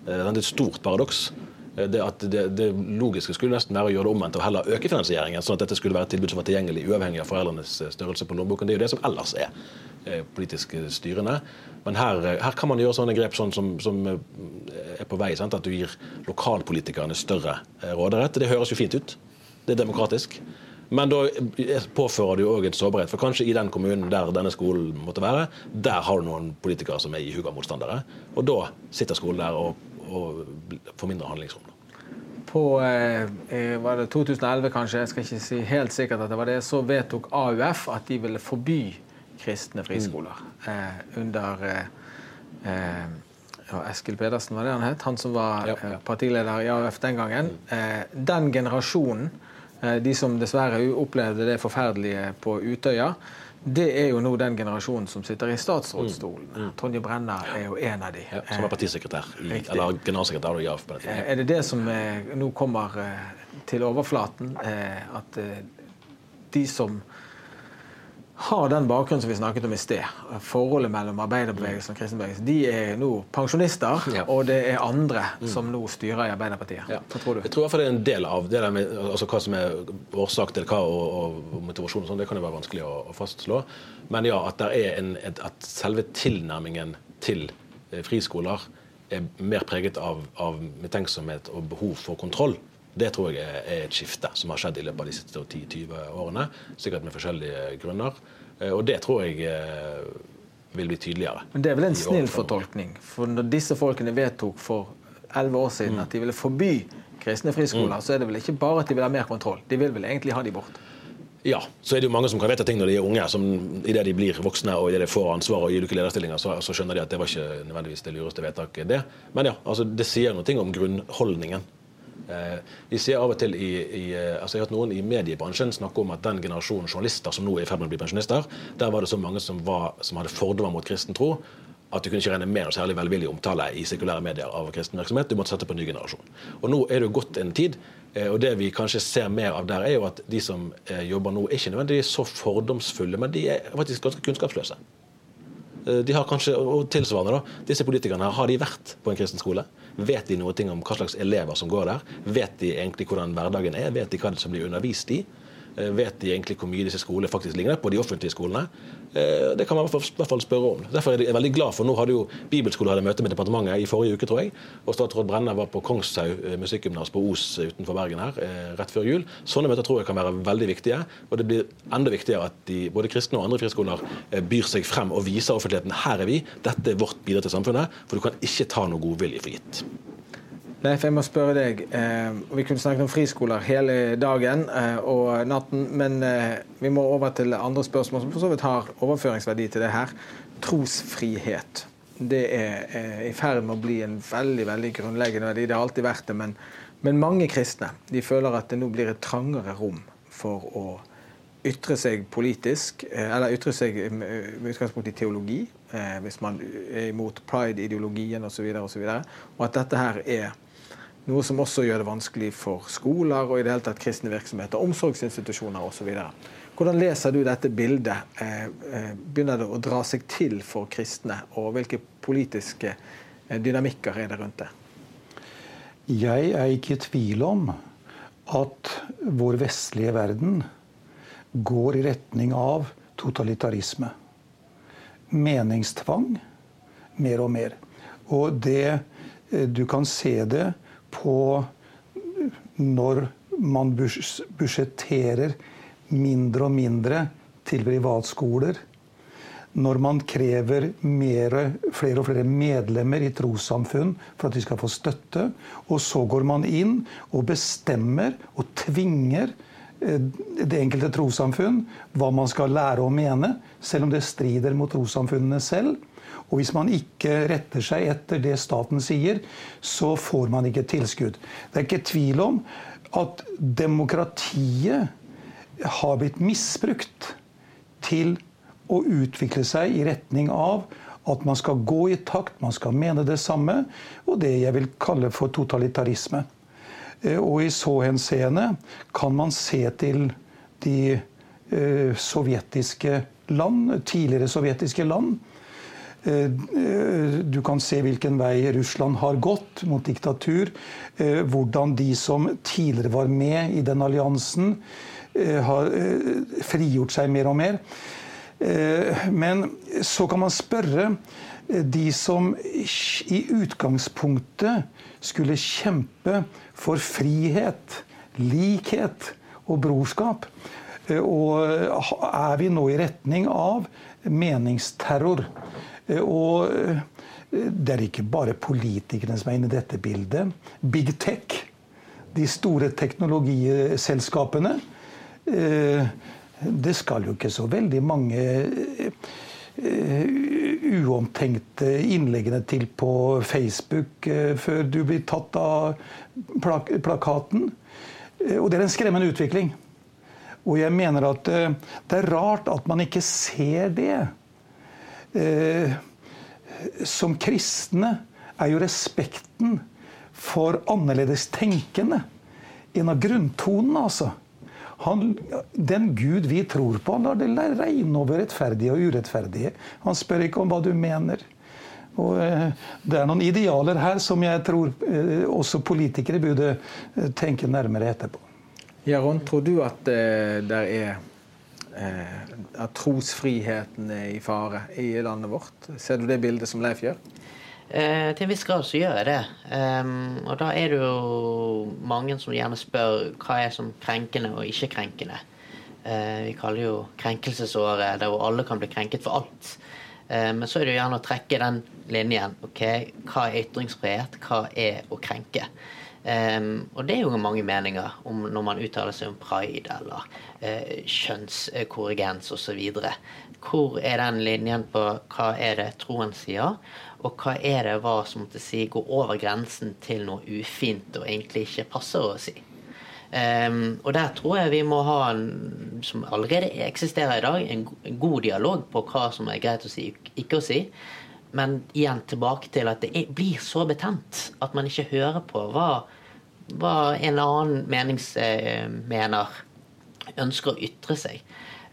Uh, Det er et stort paradoks. Eh, Det, det, det logiske skulle nesten være å gjøre det omvendt og heller øke finansieringen, sånn at dette skulle være et tilbud som var tilgjengelig uavhengig av foreldrenes eh, størrelse på lommeboken. Det er jo det som ellers er eh, politisk styrende. Men her, her kan man gjøre sånne grep sånn som, som er på vei. Sant? At du gir lokalpolitikerne større råderett. Det høres jo fint ut. Det er demokratisk. Men da påfører du òg en sårbarhet. For kanskje i den kommunen der denne skolen måtte være, der har du noen politikere som er ihuga motstandere. Og da sitter skolen der og, og få mindre handlingsrom. På eh, eh, var det 2011, kanskje, jeg skal ikke si helt sikkert at det var det, så vedtok AUF at de ville forby kristne friskoler. Eh, under eh, eh, ja, Eskil Pedersen, var det han het? Han som var Ja, ja. partileder i AUF den gangen. Eh, den generasjonen, eh, de som dessverre opplevde det forferdelige på Utøya, det er jo nå den generasjonen som sitter i statsrådsstolen. Tonje Brenna er jo en av de. Ja, som er partisekretær, i, eller generalsekretær i AF. Eh, Er det det som eh, nå kommer eh, til overflaten? At de som har den bakgrunnen som vi snakket om i sted, forholdet mellom arbeiderbevegelsen og kristenbevegelsen, de er nå pensjonister, Ja. og det er andre som nå styrer i Arbeiderpartiet. Ja. Hva tror du? Jeg tror det er en del av det der med altså hva som er årsak til hva og, og motivasjon og sånn, det kan jo være vanskelig å, å fastslå. Men ja, at, en, et, at selve tilnærmingen til eh, friskoler er mer preget av, av mistenksomhet og behov for kontroll. Det tror jeg er, et skifte som har skjedd i løpet av de siste 10-20 årene. Sikkert med forskjellige grunner. Eh, Og det tror jeg eh, vil bli tydeligere. Men det er vel en snill fortolkning? For når disse folkene vedtok for elleve år Mm. siden at de ville forby kristne friskoler, så er det vel ikke bare at de vil ha mer kontroll, de vil vel egentlig ha de bort? Ja, så er det jo mange som kan vedta ting når de er unge. som Idet de blir voksne og i det de får ansvar og i ulike lederstillinger, så, så skjønner de at det var ikke nødvendigvis det lureste vedtaket, det. Men ja, altså, det sier noe om grunnholdningen. Eh, vi ser av og til i, i eh, altså Jeg har hørt noen i mediebransjen snakke om at den generasjonen journalister som nå er i ferd med å bli pensjonister, der var det så mange som, var, som hadde fordommer mot kristen tro at du kunne ikke regne med noe særlig velvillig omtale i sekulære medier av kristen virksomhet. Du måtte sette på en ny generasjon. Og Nå er det jo gått en tid, eh, og det vi kanskje ser mer av der, er jo at de som jobber nå, er ikke nødvendigvis så fordomsfulle, men de er faktisk ganske kunnskapsløse. Eh, De har kanskje, og tilsvarende da, Disse politikerne har de vært på en kristen skole? Vet de noe om hva slags elever som går der? Vet de egentlig hvordan hverdagen er? Vet de hva som blir undervist i? Eh, Vet de egentlig hvor mye disse skolene faktisk ligner på de offentlige skolene? Eh, Det kan man i hvert fall- spørre om. Derfor er jeg veldig glad for Nå hadde jo Bibelskole hadde møte med departementet i forrige uke, tror jeg. Og statsråd Brenna var på Kongshaug eh, musikkgymnas på Os utenfor Bergen her eh, rett før jul. Sånne møter tror jeg kan være veldig viktige. Og det blir enda viktigere at de, både kristne og andre friskoler eh, byr seg frem og viser offentligheten her er vi, dette er vårt bidrag til samfunnet. For du kan ikke ta noe godvilje for gitt. Leif, jeg må spørre deg. Eh, vi kunne snakket om friskoler hele dagen eh, og natten, men eh, vi må over til andre spørsmål som for så vidt har overføringsverdi til det her. Trosfrihet. Det er i ferd med å bli en veldig veldig grunnleggende verdi. Det har alltid vært det, men, men mange kristne de føler at det nå blir et trangere rom for å ytre seg politisk, eller ytre seg med utgangspunkt i teologi, hvis man er imot pride-ideologien osv., og, så videre, og at dette her er noe som også gjør det vanskelig for skoler og i det hele tatt kristne virksomheter, omsorgsinstitusjoner osv. Hvordan leser du dette bildet? Eh, eh, Begynner det å dra seg til for kristne, og hvilke politiske eh, dynamikker er det rundt det? Jeg er ikke i tvil om at vår vestlige verden går i retning av totalitarisme. Meningstvang mer og mer. Og det Du kan se det på når man budsjetterer mindre og mindre til privatskoler. Når man krever mere, flere og flere medlemmer i trossamfunn for at de skal få støtte. Og så går man inn og bestemmer og tvinger eh, det enkelte trossamfunn hva man skal lære og mene, selv om det strider mot trossamfunnene selv. Og hvis man ikke retter seg etter det staten sier, så får man ikke tilskudd. Det er ikke tvil om at demokratiet har blitt misbrukt til å utvikle seg i retning av at man skal gå i takt, man skal mene det samme, og det jeg vil kalle for totalitarisme. Eh, Og i så henseende kan man se til de eh, sovjetiske land, tidligere sovjetiske land. Eh, eh, Du kan se hvilken vei Russland har gått mot diktatur. eh, Hvordan de som tidligere var med i den alliansen, har frigjort seg mer og mer. Men så kan man spørre de som i utgangspunktet skulle kjempe for frihet, likhet og brorskap. Og er vi nå i retning av meningsterror? Eh, Og eh, det er ikke bare politikerne som er inne i dette bildet. Big tech, de store teknologiselskapene. eh, Det skal jo ikke så veldig mange uomtenkte innleggene til på Facebook før du blir tatt av plak plakaten. Og det er en skremmende utvikling. Og jeg mener at det er rart at man ikke ser det. Eh, Som kristne er jo respekten for annerledes tenkende en av grunntonene, altså. Han, den Gud vi tror på, han lar det regne over rettferdige og urettferdige. Han spør ikke om hva du mener. Og eh, Det er noen idealer her som jeg tror eh, også politikere burde eh, tenke nærmere etterpå. Jaron, tror du at det er at trosfriheten er i fare i landet vårt? Ser du det bildet som Leif gjør? Eh, til en viss grad så gjør jeg det. Ehm, og da er det jo mange som gjerne spør hva er som krenkende og ikke krenkende. Eh, vi kaller jo krenkelsesåret, der hvor alle kan bli krenket for alt. Eh, men så er det jo gjerne å trekke den linjen. ok, Hva er ytringsfrihet? Hva er å krenke? Um, og det er jo mange meninger om når man uttaler seg om pride eller uh, kjønnskorrigens osv. Hvor er den linjen på hva er det troen sier, og hva er det hva som måtte si går over grensen til noe ufint og egentlig ikke passer å si? Um, og der tror jeg vi må ha en, som allerede eksisterer i dag, en, god dialog på hva som er greit å si, ikke å si. Men igjen tilbake til at det er, blir så betent at man ikke hører på hva, hva en eller annen meningsmener eh, ønsker å ytre seg.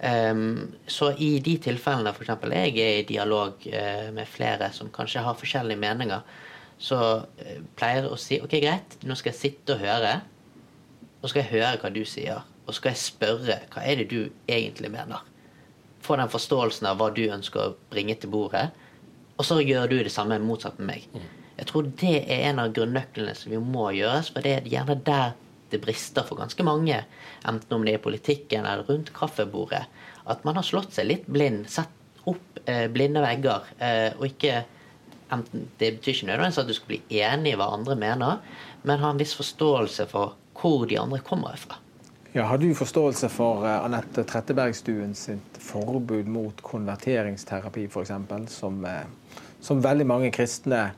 Um, så i de tilfellene f.eks. jeg er i dialog uh, med flere som kanskje har forskjellige meninger, så uh, pleier jeg å si ok, greit, nå skal jeg sitte og høre. Og skal jeg høre hva du sier. Og skal jeg spørre hva er det du egentlig mener. Få den forståelsen av hva du ønsker å bringe til bordet. Og så gjør du det samme motsatt med meg. Mm. Jeg tror det er en av grunnøklene som vi må gjøres, for det er gjerne der det brister for ganske mange, enten om det er i politikken eller rundt kaffebordet, at man har slått seg litt blind, satt opp eh, blinde vegger, eh, og ikke enten, Det betyr ikke nødvendigvis at du skal bli enig i hva andre mener, men ha en viss forståelse for hvor de andre kommer fra. Ja, har du forståelse for uh, Anette Trettebergstuen sitt forbud mot konverteringsterapi, f.eks., som uh, som veldig mange kristne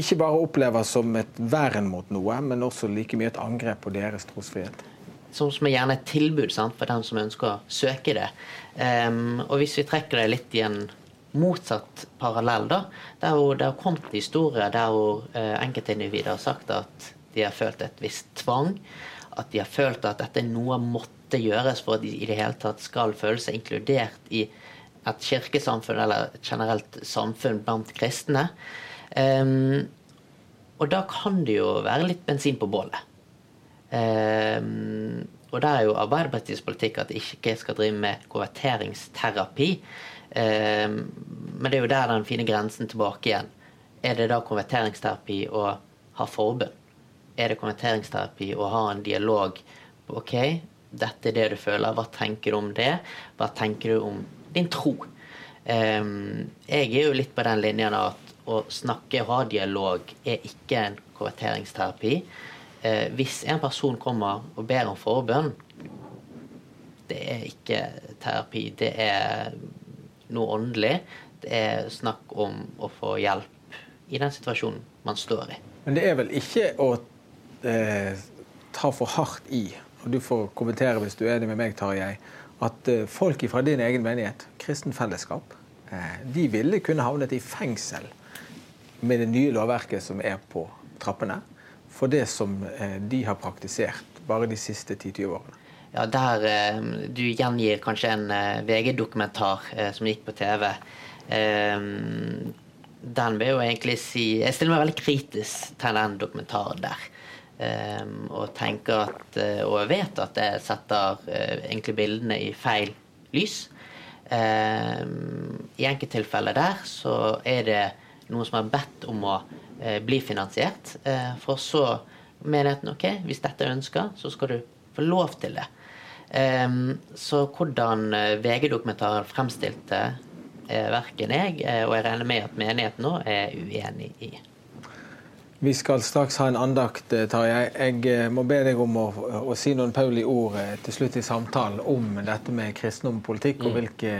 ikke bare opplever som et vern mot noe, men også like mye et angrep på deres trosfrihet. Sånn som er gjerne et tilbud sant, for den som ønsker å søke det. Um, og hvis vi trekker det litt i en motsatt parallell, da, der hvor det har kommet historier der hvor uh, enkeltindivider har sagt at de har følt et visst tvang, at de har følt at dette er noe måtte gjøres for at de i det hele tatt skal føle seg inkludert i et kirkesamfunn eller et generelt samfunn blant kristne. Um, og da kan det jo være litt bensin på bålet. Um, og da er jo Arbeiderpartiets politikk at de ikke skal drive med konverteringsterapi. Um, men det er jo der den fine grensen tilbake igjen. Er det da konverteringsterapi å ha forbund? Er det konverteringsterapi å ha en dialog? OK, dette er det du føler. Hva tenker du om det? Hva tenker du om din tro. Um, jeg er jo litt på den linjen at å snakke og ha dialog er ikke en konverteringsterapi. Eh, hvis en person kommer og ber om forbønn, det er ikke terapi. Det er noe åndelig. Det er snakk om å få hjelp i den situasjonen man står i. Men det er vel ikke å eh, ta for hardt i, og du får kommentere hvis du er enig med meg, Tarjei, at eh, folk fra din egen menighet, kristen fellesskap, eh, de ville kunne havnet i fengsel med det nye lovverket som er på trappene, for det som eh, de har praktisert bare de siste 10-20 årene. Ja, der Du gjengir kanskje en VG-dokumentar som gikk på TV. Den vil jo egentlig si Jeg stiller meg veldig kritisk til den dokumentaren der. Og tenker at Og vet at det setter egentlig bildene i feil lys. I enkelttilfeller der så er det noen som har bedt om å uh, bli finansiert. for så menigheten ok, hvis dette er ønska, så skal du få lov til det. Um, så hvordan VG-dokumentaren fremstilte er verken jeg, og jeg regner med at menigheten nå er uenig i. Vi skal straks ha en andakt, eh, Tarjei. Jeg eh, må be deg om å, å si noen Pauli-ord eh, til slutt i samtalen om dette med kristendom og politikk, og mm. hvilke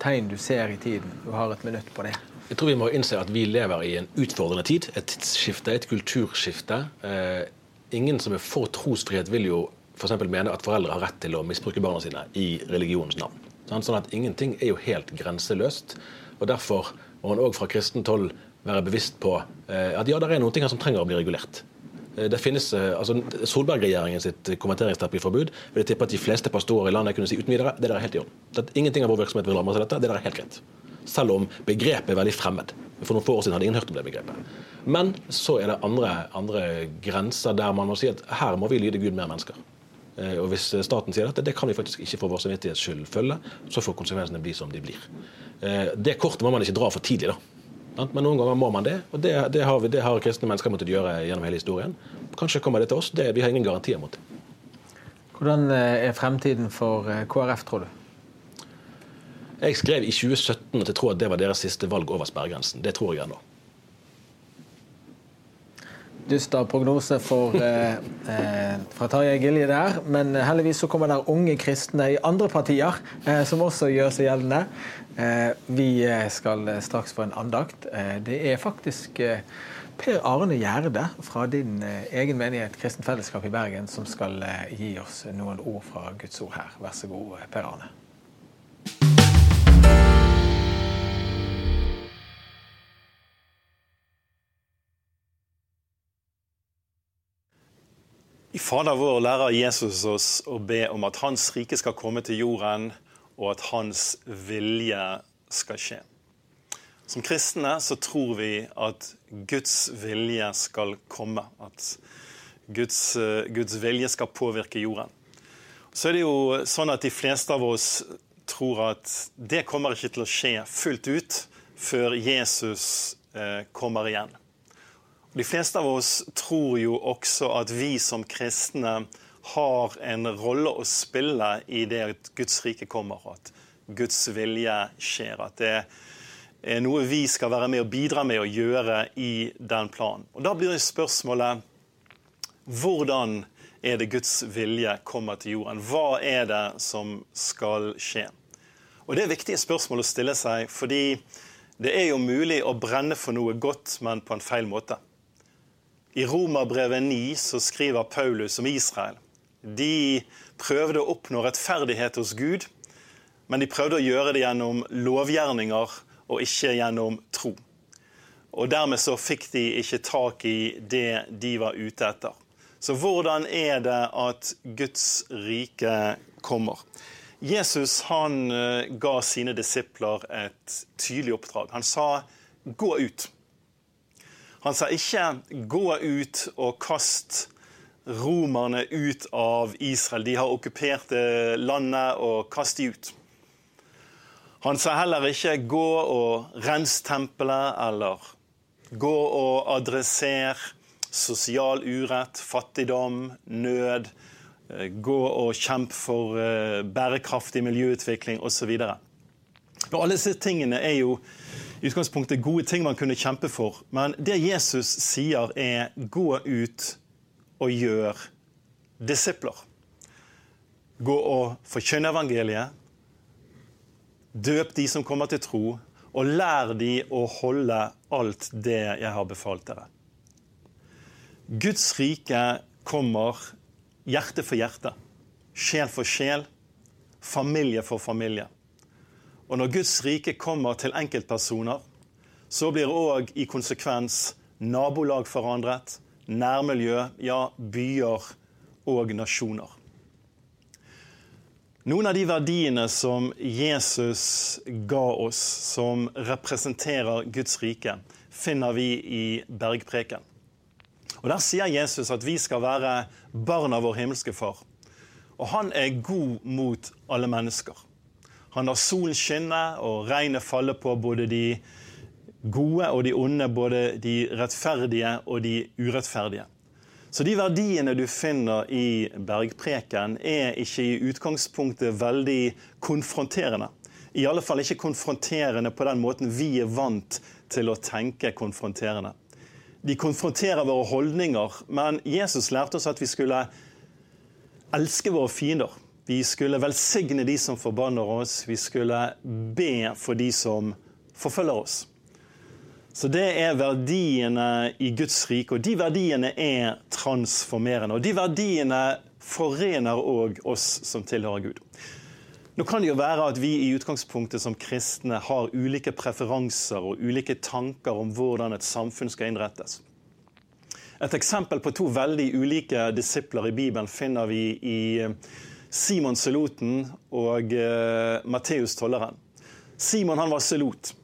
tegn du ser i tiden. Du har et minutt på det. Jeg tror vi må innse at vi lever i en utfordrende tid. Et tidsskifte, et kulturskifte. Eh, ingen som er for trosfrihet, vil jo f.eks. mene at foreldre har rett til å misbruke barna sine i religionens navn. Sånn at ingenting er jo helt grenseløst. og Derfor må man òg fra kristent hold være bevisst på eh, at ja, det er noen ting her som trenger å bli regulert. Eh, det finnes, eh, altså Solberg-regjeringen sitt konverteringsterapiforbud vil jeg tippe at de fleste pastorer i landet kunne si uten videre det der er helt i orden. Ingenting av vår virksomhet vil ramme seg dette. Det der er helt greit. Selv om begrepet er veldig fremmed. For noen få år siden hadde ingen hørt om det begrepet. Men så er det andre, andre grenser der man må si at her må vi lyde Gud mer mennesker. Og Hvis staten sier dette, det kan vi faktisk ikke for vår samvittighets skyld følge, så får konsekvensene bli som de blir. Det kortet må man ikke dra for tidlig. da. Men noen ganger må man det, og det, det, har, vi, det har, kristne mennesker måttet gjøre gjennom hele historien. Kanskje kommer det til oss. Det, vi har ingen garantier mot det. Hvordan eh, er fremtiden for eh, KrF, tror du? Jeg skrev i 2017 at jeg tror at det var deres siste valg over sperregrensen. Det tror jeg ennå. dyster prognose for, eh, eh, fra Tarjei Gilje der. Men heldigvis så kommer det unge kristne i andre partier eh, som også gjør seg gjeldende. Eh, vi eh, skal straks få en andakt. Eh, det er faktisk Per Arne Gjerde fra din egen menighet Kristen Fellesskap i Bergen som skal gi oss noen ord fra Guds ord her. Vær så god, Per Arne. Fader vår lærer Jesus oss å be om at Hans rike skal komme til jorden, og at Hans vilje skal skje. Som kristne så tror vi at Guds vilje skal komme. At Guds, eh, Guds vilje skal påvirke jorden. Så er det jo sånn at de fleste av oss tror at det kommer ikke til å skje fullt ut før Jesus eh, kommer igjen. De fleste av oss tror jo også at vi som kristne har en rolle å spille i det at Guds rike kommer, at Guds vilje skjer. At det er noe vi skal være med og bidra med å gjøre i den planen. Og Da blir det spørsmålet hvordan er det Guds vilje kommer til jorden? Hva er det som skal skje? Og Det er viktige spørsmål å stille seg, fordi det er jo mulig å brenne for noe godt, men på en feil måte. I Romerbrevet 9 så skriver Paulus om Israel. De prøvde å oppnå rettferdighet hos Gud, men de prøvde å gjøre det gjennom lovgjerninger og ikke gjennom tro. Og Dermed så fikk de ikke tak i det de var ute etter. Så hvordan er det at Guds rike kommer? Jesus han eh, ga sine disipler et tydelig oppdrag. Han sa 'gå ut'. Han sa ikke 'gå ut og kast romerne ut av Israel'. De har okkupert landet, og kast de ut. Han sa heller ikke 'gå og rens tempelet', eller 'gå og adresser sosial urett, fattigdom, nød'. Eh, gå og kjempe for eh, bærekraftig miljøutvikling osv. Alle disse tingene er jo i utgangspunktet gode ting man kunne kjempe for. Men det Jesus sier, er gå ut og gjør disipler. Gå og forkynne evangeliet. Døp de som kommer til tro, og lær de å holde alt det jeg har befalt dere. Guds rike kommer hjerte for hjerte, sjel for sjel, familie for familie. Og når Guds rike kommer til enkeltpersoner, så blir òg i konsekvens nabolag forandret, nærmiljø, ja, byer og nasjoner. Noen av de verdiene som Jesus ga oss, som representerer Guds rike, finner vi i bergpreken. Og Der sier Jesus at vi skal være barn av vår himmelske Far. Og han er god mot alle mennesker. Han har solen skinne og regnet falle på både de gode og de onde, både de rettferdige og de urettferdige. Så de verdiene du finner i bergpreken, er ikke i utgangspunktet veldig konfronterende. I alle fall ikke konfronterende på den måten vi er vant til å tenke konfronterende. De konfronterer våre holdninger, men Jesus lærte oss at vi skulle elske våre fiender. Vi skulle velsigne de som forbanner oss. Vi skulle be for de som forfølger oss. Så det er verdiene i Guds rike, og de verdiene er transformerende. Og de verdiene forener òg oss som tilhører Gud. Nå kan det jo være at vi i utgangspunktet som kristne har ulike preferanser og ulike tanker om hvordan et samfunn skal innrettes. Et eksempel på to veldig ulike disipler i Bibelen finner vi i Simon Seloten og uh, Matteus Tolleren. Simon han var selot.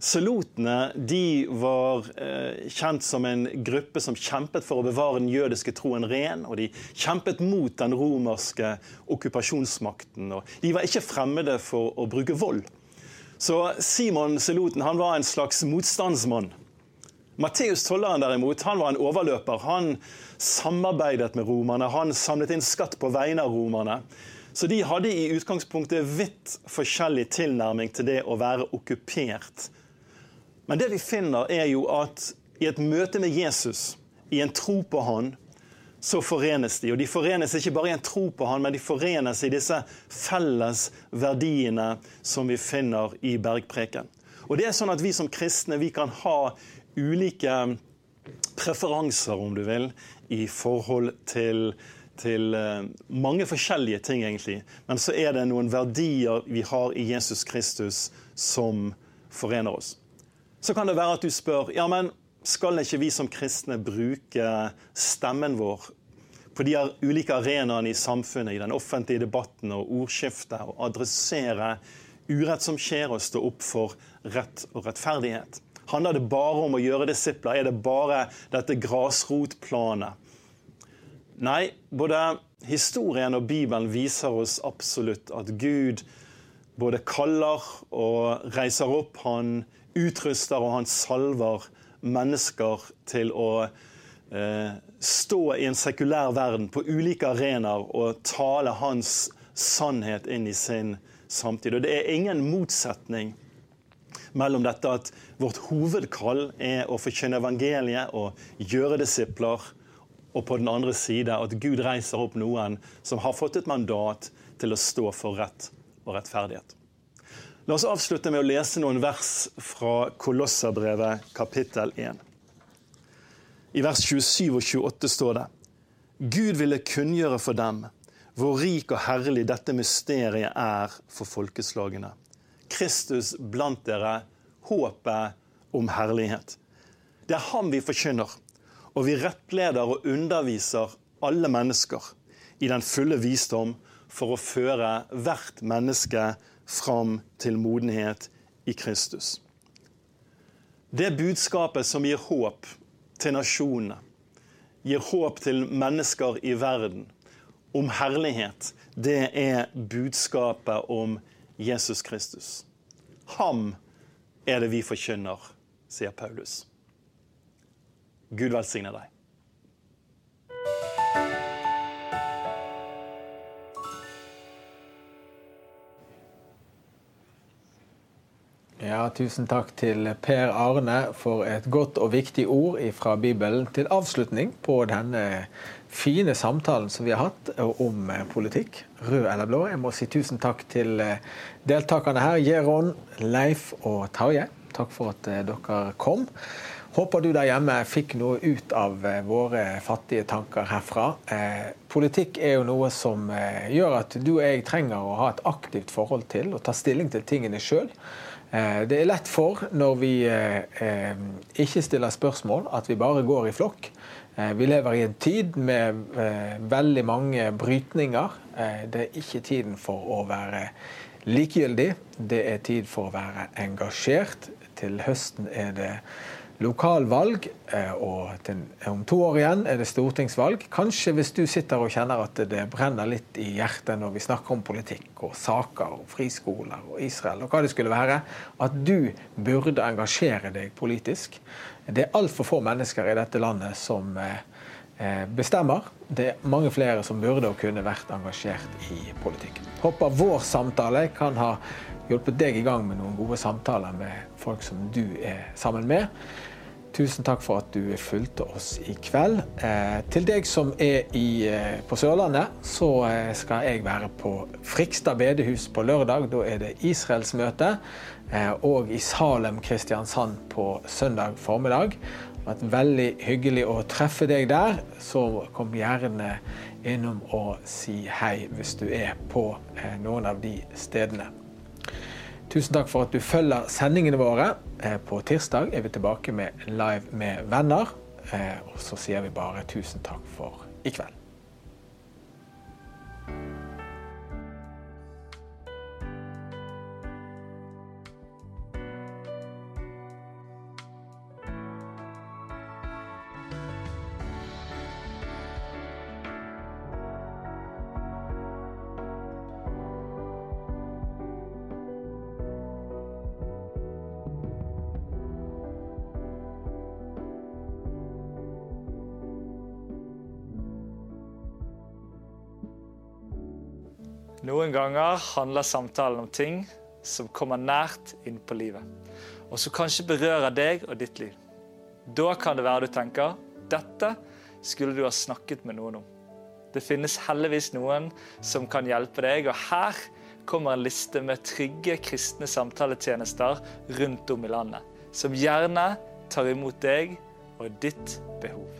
Selotene de var eh, kjent som en gruppe som kjempet for å bevare den jødiske troen ren. og De kjempet mot den romerske okkupasjonsmakten. og De var ikke fremmede for å bruke vold. Så Simon Seloten han var en slags motstandsmann. Matteus Tolleren derimot, han var en overløper. Han samarbeidet med romerne. Han samlet inn skatt på vegne av romerne. Så de hadde i utgangspunktet vidt forskjellig tilnærming til det å være okkupert. Men det vi finner, er jo at i et møte med Jesus, i en tro på Han, så forenes de. Og de forenes ikke bare i en tro på Han, men de forenes i disse felles verdiene som vi finner i bergpreken. Og det er sånn at Vi som kristne vi kan ha ulike preferanser, om du vil, i forhold til til eh, mange forskjellige ting, egentlig. Men så er det noen verdier vi har i Jesus Kristus som forener oss. Så kan det være at du spør ja, men skal ikke vi som kristne bruke stemmen vår på de ulike arenaene i samfunnet, i den offentlige debatten og ordskiftet, og adressere urett som skjer, og stå opp for rett og rettferdighet? Handler det bare om å gjøre disipler? Er det bare dette grasrotplanet? Nei, både historien og Bibelen viser oss absolutt at Gud både kaller og reiser opp. Han utruster og han salver mennesker til å eh, stå i en sekulær verden på ulike arenaer og tale hans sannhet inn i sin samtid. Og Det er ingen motsetning mellom dette at vårt hovedkall er å forkynne evangeliet og gjøre disipler, og på den andre side at Gud reiser opp noen som har fått et mandat til å stå for rett og rettferdighet. La oss avslutte med å lese noen vers fra Kolosserbrevet kapittel 1. I vers 27 og 28 står det Gud ville kunngjøre for dem hvor rik og herlig dette mysteriet er for folkeslagene. Kristus blant dere, håpet om herlighet. Det er ham vi forkynner, og vi rettleder og underviser alle mennesker i den fulle visdom for å føre hvert menneske fram til modenhet i Kristus. Det budskapet som gir håp til nasjonene, gir håp til mennesker i verden, om herlighet, det er budskapet om Jesus Kristus. Ham er det vi forkynner, sier Paulus. Gud velsigne deg. Ja, Tusen takk til Per Arne for et godt og viktig ord fra Bibelen til avslutning på denne fine samtalen som vi har hatt om politikk, rød eller blå. Jeg må si tusen takk til deltakerne her, Jeron, Leif og Tarjei. Takk for at dere kom. Håper du der hjemme fikk noe ut av våre fattige tanker herfra. Eh, politikk er jo noe som eh, gjør at du og jeg trenger å ha et aktivt forhold til og ta stilling til tingene sjøl. Eh, det er lett for, når vi eh, eh, ikke stiller spørsmål, at vi bare går i flokk. Vi lever i en tid med veldig mange brytninger. Det er ikke tiden for å være likegyldig, det er tid for å være engasjert. Til høsten er det lokalvalg, eh, og om to år igjen er det stortingsvalg. Kanskje hvis du sitter og kjenner at det brenner litt i hjertet når vi snakker om politikk og saker og friskoler og Israel og hva det skulle være, at du burde engasjere deg politisk. Det er altfor få mennesker i dette landet som eh, eh, bestemmer. Det er mange flere som burde og kunne vært engasjert i politikk. Håper vår samtale kan ha hjulpet deg i gang med noen gode samtaler med folk som du er sammen med. Tusen takk for at du fulgte oss i kveld. Eh, til deg som er i, eh, på Sørlandet, så eh, skal jeg være på Frikstad bedehus på lørdag. Da er det Israelsmøte. Eh, og i Salem Kristiansand på søndag formiddag. Det har vært veldig hyggelig å treffe deg der. Så kom gjerne innom og si hei hvis du er på eh, noen av de stedene. Tusen takk for at du følger sendingene våre. Eh, på tirsdag er vi tilbake med Live med venner. Eh, og så sier vi bare tusen takk for i kveld. Noen ganger handler samtalen om ting som kommer nært inn på livet, og som kanskje berører deg og ditt liv. Da kan det være du tenker dette skulle du ha snakket med noen om. Det finnes heldigvis noen som kan hjelpe deg, og her kommer en liste med trygge kristne samtaletjenester rundt om i landet, som gjerne tar imot deg og ditt behov.